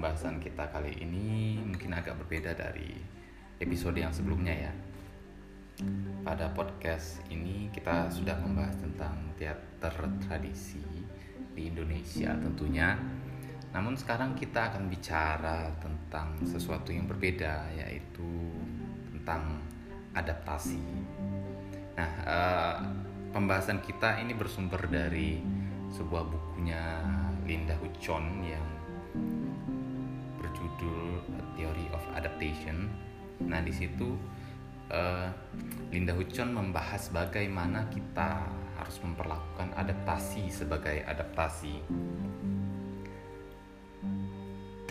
pembahasan kita kali ini mungkin agak berbeda dari episode yang sebelumnya ya. Pada podcast ini kita sudah membahas tentang teater tradisi di Indonesia tentunya. Namun sekarang kita akan bicara tentang sesuatu yang berbeda yaitu tentang adaptasi. Nah, eh, pembahasan kita ini bersumber dari sebuah bukunya Linda Huchon yang berjudul Theory of Adaptation. Nah, di situ uh, Linda Huchon membahas bagaimana kita harus memperlakukan adaptasi sebagai adaptasi.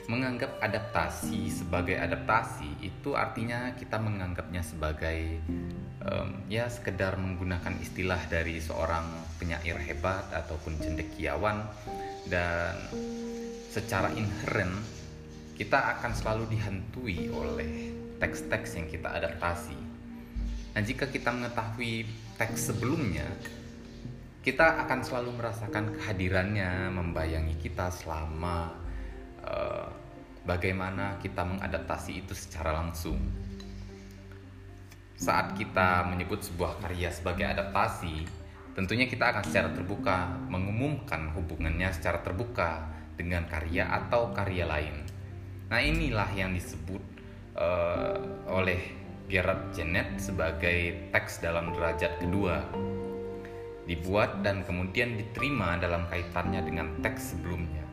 Menganggap adaptasi sebagai adaptasi itu artinya kita menganggapnya sebagai um, ya sekedar menggunakan istilah dari seorang penyair hebat ataupun cendekiawan dan secara inherent kita akan selalu dihantui oleh teks-teks yang kita adaptasi. Nah, jika kita mengetahui teks sebelumnya, kita akan selalu merasakan kehadirannya membayangi kita selama uh, bagaimana kita mengadaptasi itu secara langsung. Saat kita menyebut sebuah karya sebagai adaptasi, tentunya kita akan secara terbuka mengumumkan hubungannya secara terbuka dengan karya atau karya lain. Nah, inilah yang disebut uh, oleh Gerard Janet sebagai teks dalam derajat kedua. Dibuat dan kemudian diterima dalam kaitannya dengan teks sebelumnya.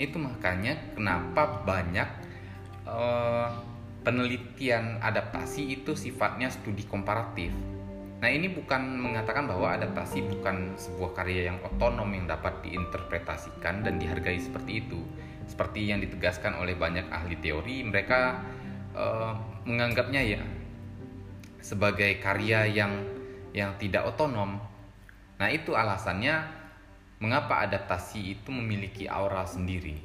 Itu makanya kenapa banyak uh, penelitian adaptasi itu sifatnya studi komparatif Nah, ini bukan mengatakan bahwa adaptasi bukan sebuah karya yang otonom yang dapat diinterpretasikan dan dihargai seperti itu. Seperti yang ditegaskan oleh banyak ahli teori, mereka uh, menganggapnya ya sebagai karya yang yang tidak otonom. Nah, itu alasannya mengapa adaptasi itu memiliki aura sendiri.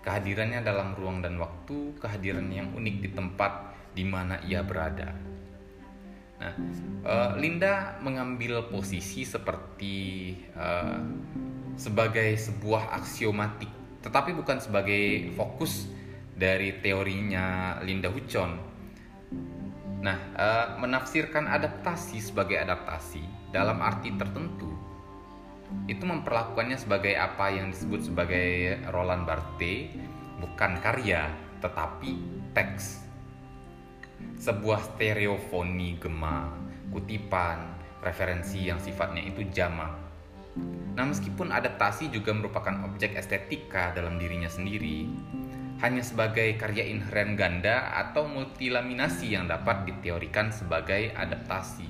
Kehadirannya dalam ruang dan waktu, kehadiran yang unik di tempat di mana ia berada. Nah, uh, Linda mengambil posisi seperti uh, sebagai sebuah aksiomatik, tetapi bukan sebagai fokus dari teorinya Linda Huchon. Nah, uh, menafsirkan adaptasi sebagai adaptasi dalam arti tertentu itu memperlakukannya sebagai apa yang disebut sebagai Roland Barthes, bukan karya tetapi teks sebuah stereofoni gema, kutipan, referensi yang sifatnya itu jamak. Nah, meskipun adaptasi juga merupakan objek estetika dalam dirinya sendiri, hanya sebagai karya inheren ganda atau multilaminasi yang dapat diteorikan sebagai adaptasi.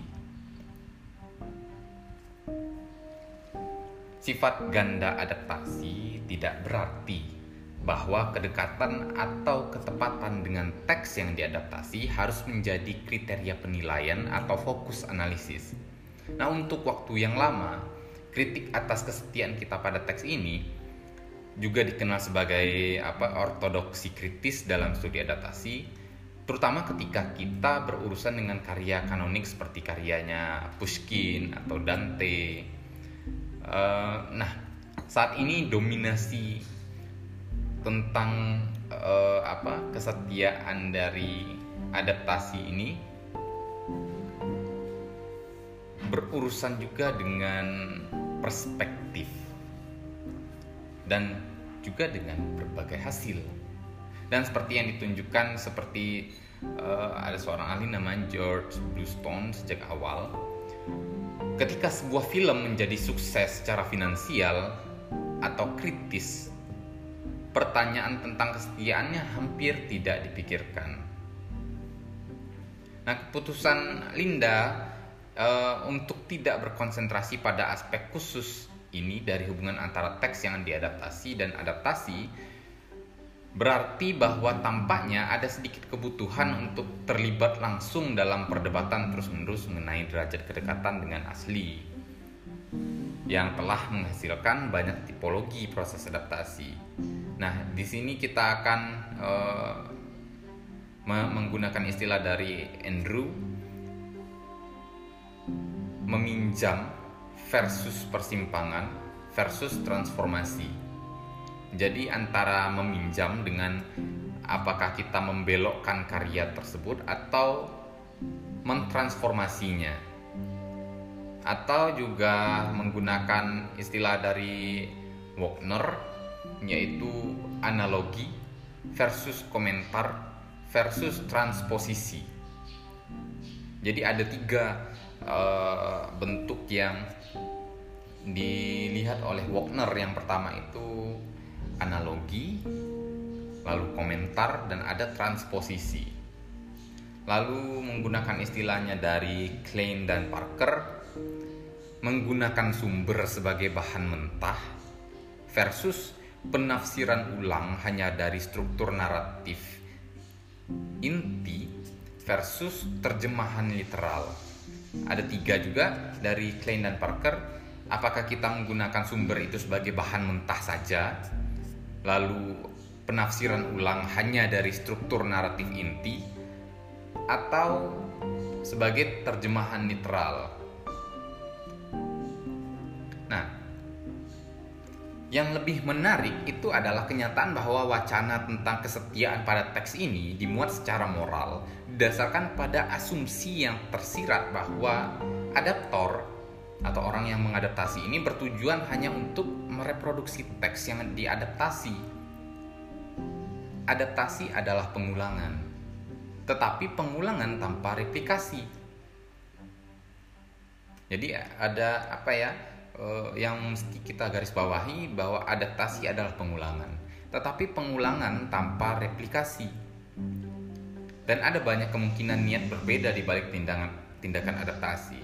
Sifat ganda adaptasi tidak berarti bahwa kedekatan atau ketepatan dengan teks yang diadaptasi harus menjadi kriteria penilaian atau fokus analisis. Nah, untuk waktu yang lama, kritik atas kesetiaan kita pada teks ini juga dikenal sebagai apa ortodoksi kritis dalam studi adaptasi, terutama ketika kita berurusan dengan karya kanonik seperti karyanya Pushkin atau Dante. Uh, nah, saat ini dominasi tentang uh, apa kesetiaan dari adaptasi ini berurusan juga dengan perspektif dan juga dengan berbagai hasil dan seperti yang ditunjukkan seperti uh, ada seorang ahli namanya George Bluestone sejak awal ketika sebuah film menjadi sukses secara finansial atau kritis pertanyaan tentang kesetiaannya hampir tidak dipikirkan. Nah, keputusan Linda uh, untuk tidak berkonsentrasi pada aspek khusus ini dari hubungan antara teks yang diadaptasi dan adaptasi berarti bahwa tampaknya ada sedikit kebutuhan untuk terlibat langsung dalam perdebatan terus-menerus mengenai derajat kedekatan dengan asli yang telah menghasilkan banyak tipologi proses adaptasi. Nah, di sini kita akan uh, menggunakan istilah dari Andrew meminjam versus persimpangan versus transformasi. Jadi antara meminjam dengan apakah kita membelokkan karya tersebut atau mentransformasinya atau juga menggunakan istilah dari Wagner yaitu analogi versus komentar versus transposisi. Jadi ada tiga uh, bentuk yang dilihat oleh Wagner. Yang pertama itu analogi, lalu komentar dan ada transposisi. Lalu menggunakan istilahnya dari Klein dan Parker menggunakan sumber sebagai bahan mentah versus penafsiran ulang hanya dari struktur naratif inti versus terjemahan literal. Ada tiga juga dari Klein dan Parker. Apakah kita menggunakan sumber itu sebagai bahan mentah saja, lalu penafsiran ulang hanya dari struktur naratif inti, atau sebagai terjemahan literal. Yang lebih menarik itu adalah kenyataan bahwa wacana tentang kesetiaan pada teks ini dimuat secara moral berdasarkan pada asumsi yang tersirat bahwa adaptor atau orang yang mengadaptasi ini bertujuan hanya untuk mereproduksi teks yang diadaptasi. Adaptasi adalah pengulangan tetapi pengulangan tanpa replikasi. Jadi ada apa ya eh, yang mesti kita garis bawahi bahwa adaptasi adalah pengulangan, tetapi pengulangan tanpa replikasi. Dan ada banyak kemungkinan niat berbeda di balik tindakan tindakan adaptasi.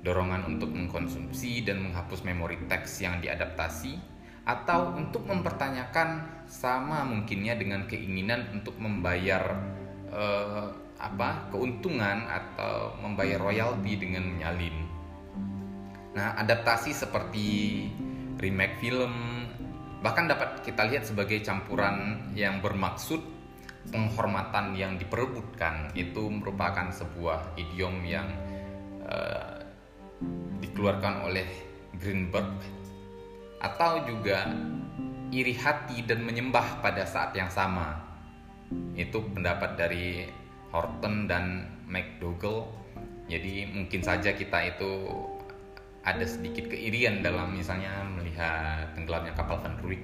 Dorongan untuk mengkonsumsi dan menghapus memori teks yang diadaptasi atau untuk mempertanyakan sama mungkinnya dengan keinginan untuk membayar uh, apa keuntungan atau membayar royalti dengan menyalin. Nah, adaptasi seperti remake film bahkan dapat kita lihat sebagai campuran yang bermaksud penghormatan yang diperebutkan itu merupakan sebuah idiom yang uh, dikeluarkan oleh Greenberg atau juga iri hati dan menyembah pada saat yang sama. Itu pendapat dari Horton dan McDougall. Jadi mungkin saja kita itu ada sedikit keirian dalam misalnya melihat tenggelamnya kapal Van Ruyck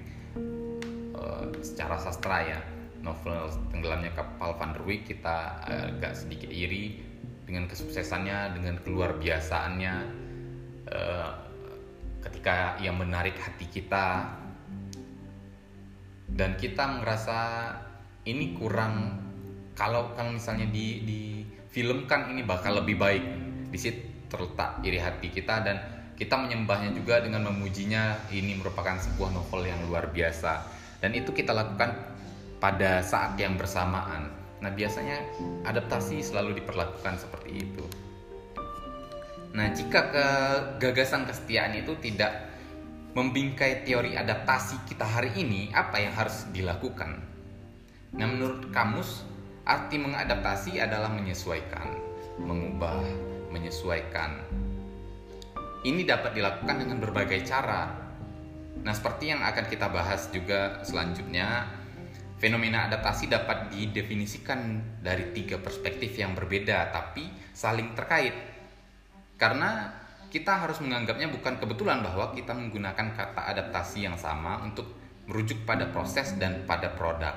uh, secara sastra ya. Novel tenggelamnya kapal Van Ruyck kita agak sedikit iri dengan kesuksesannya dengan keluar biasaannya. Uh, ketika ia menarik hati kita. Dan kita merasa ini kurang. Kalau kalau misalnya di di filmkan ini bakal lebih baik. Di situ terletak iri hati kita dan kita menyembahnya juga dengan memujinya ini merupakan sebuah novel yang luar biasa. Dan itu kita lakukan pada saat yang bersamaan. Nah biasanya adaptasi selalu diperlakukan seperti itu. Nah jika kegagasan kesetiaan itu tidak membingkai teori adaptasi kita hari ini apa yang harus dilakukan? Nah, menurut kamus, arti mengadaptasi adalah menyesuaikan, mengubah, menyesuaikan. Ini dapat dilakukan dengan berbagai cara. Nah, seperti yang akan kita bahas juga selanjutnya, fenomena adaptasi dapat didefinisikan dari tiga perspektif yang berbeda tapi saling terkait. Karena kita harus menganggapnya bukan kebetulan bahwa kita menggunakan kata adaptasi yang sama untuk merujuk pada proses dan pada produk.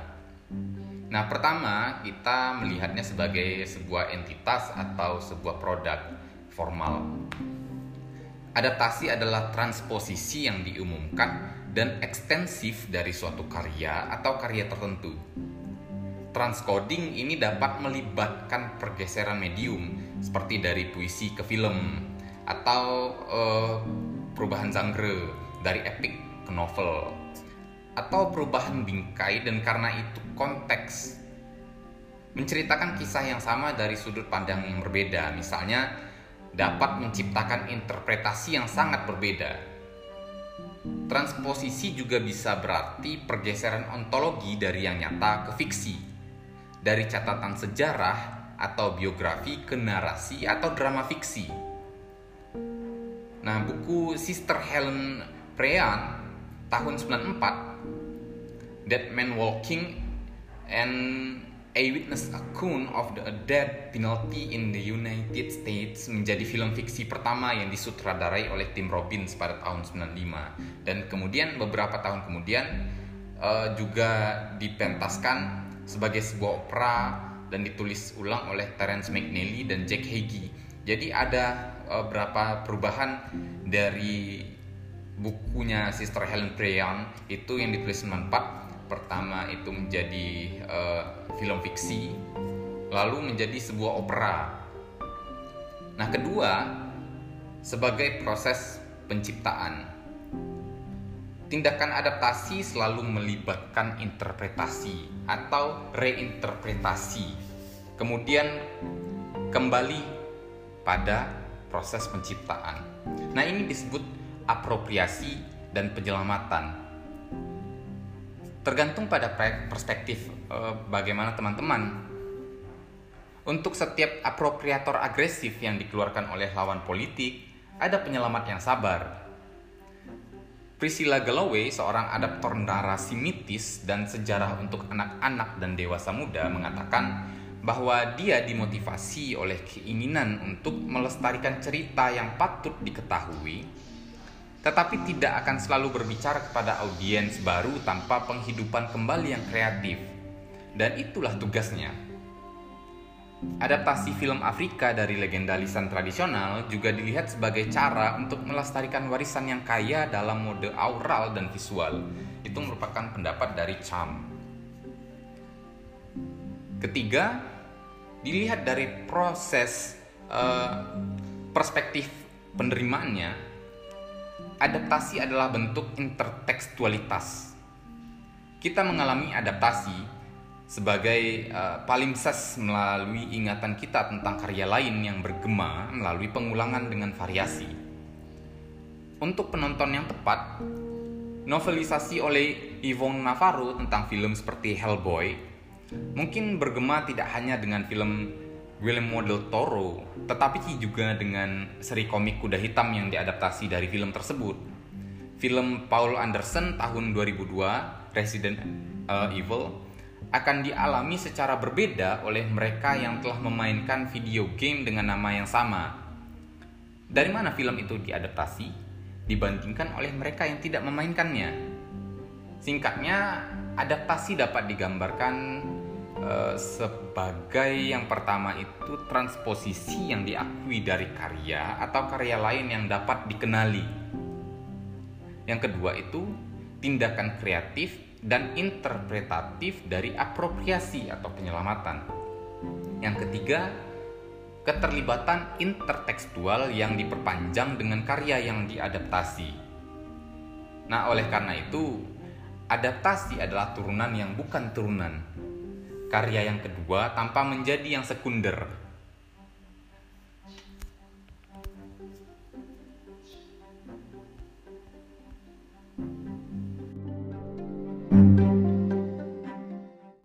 Nah, pertama kita melihatnya sebagai sebuah entitas atau sebuah produk formal. Adaptasi adalah transposisi yang diumumkan dan ekstensif dari suatu karya atau karya tertentu. Transcoding ini dapat melibatkan pergeseran medium seperti dari puisi ke film atau uh, perubahan genre dari epic ke novel atau perubahan bingkai dan karena itu konteks. Menceritakan kisah yang sama dari sudut pandang yang berbeda misalnya dapat menciptakan interpretasi yang sangat berbeda. Transposisi juga bisa berarti pergeseran ontologi dari yang nyata ke fiksi dari catatan sejarah atau biografi ke narasi atau drama fiksi. Nah buku Sister Helen Prean tahun 94 Dead Man Walking and A Witness Account of the Death Penalty in the United States menjadi film fiksi pertama yang disutradarai oleh Tim Robbins pada tahun 95 dan kemudian beberapa tahun kemudian uh, juga dipentaskan sebagai sebuah opera dan ditulis ulang oleh Terence McNally dan Jack Hagee. Jadi ada uh, perubahan dari bukunya Sister Helen Preyan itu yang ditulis 94 pertama itu menjadi uh, film fiksi lalu menjadi sebuah opera. Nah kedua sebagai proses penciptaan. Tindakan adaptasi selalu melibatkan interpretasi atau reinterpretasi. Kemudian kembali pada proses penciptaan. Nah ini disebut apropriasi dan penyelamatan. Tergantung pada perspektif eh, bagaimana teman-teman. Untuk setiap apropriator agresif yang dikeluarkan oleh lawan politik, ada penyelamat yang sabar. Priscilla Galloway, seorang adaptor narasi mitis dan sejarah untuk anak-anak dan dewasa muda, mengatakan bahwa dia dimotivasi oleh keinginan untuk melestarikan cerita yang patut diketahui tetapi tidak akan selalu berbicara kepada audiens baru tanpa penghidupan kembali yang kreatif. Dan itulah tugasnya. Adaptasi film Afrika dari legenda lisan tradisional juga dilihat sebagai cara untuk melestarikan warisan yang kaya dalam mode aural dan visual. Itu merupakan pendapat dari Cham. Ketiga, dilihat dari proses uh, perspektif penerimaannya adaptasi adalah bentuk intertekstualitas. Kita mengalami adaptasi sebagai uh, palimpsest melalui ingatan kita tentang karya lain yang bergema melalui pengulangan dengan variasi. Untuk penonton yang tepat, novelisasi oleh Yvonne Navarro tentang film seperti Hellboy mungkin bergema tidak hanya dengan film Guillermo del Toro, tetapi juga dengan seri komik kuda hitam yang diadaptasi dari film tersebut. Film Paul Anderson tahun 2002, Resident uh, Evil, akan dialami secara berbeda oleh mereka yang telah memainkan video game dengan nama yang sama. Dari mana film itu diadaptasi? Dibandingkan oleh mereka yang tidak memainkannya. Singkatnya, adaptasi dapat digambarkan Eh, sebagai yang pertama itu transposisi yang diakui dari karya atau karya lain yang dapat dikenali. Yang kedua itu tindakan kreatif dan interpretatif dari apropriasi atau penyelamatan. Yang ketiga, keterlibatan intertekstual yang diperpanjang dengan karya yang diadaptasi. Nah, oleh karena itu, adaptasi adalah turunan yang bukan turunan, karya yang kedua tanpa menjadi yang sekunder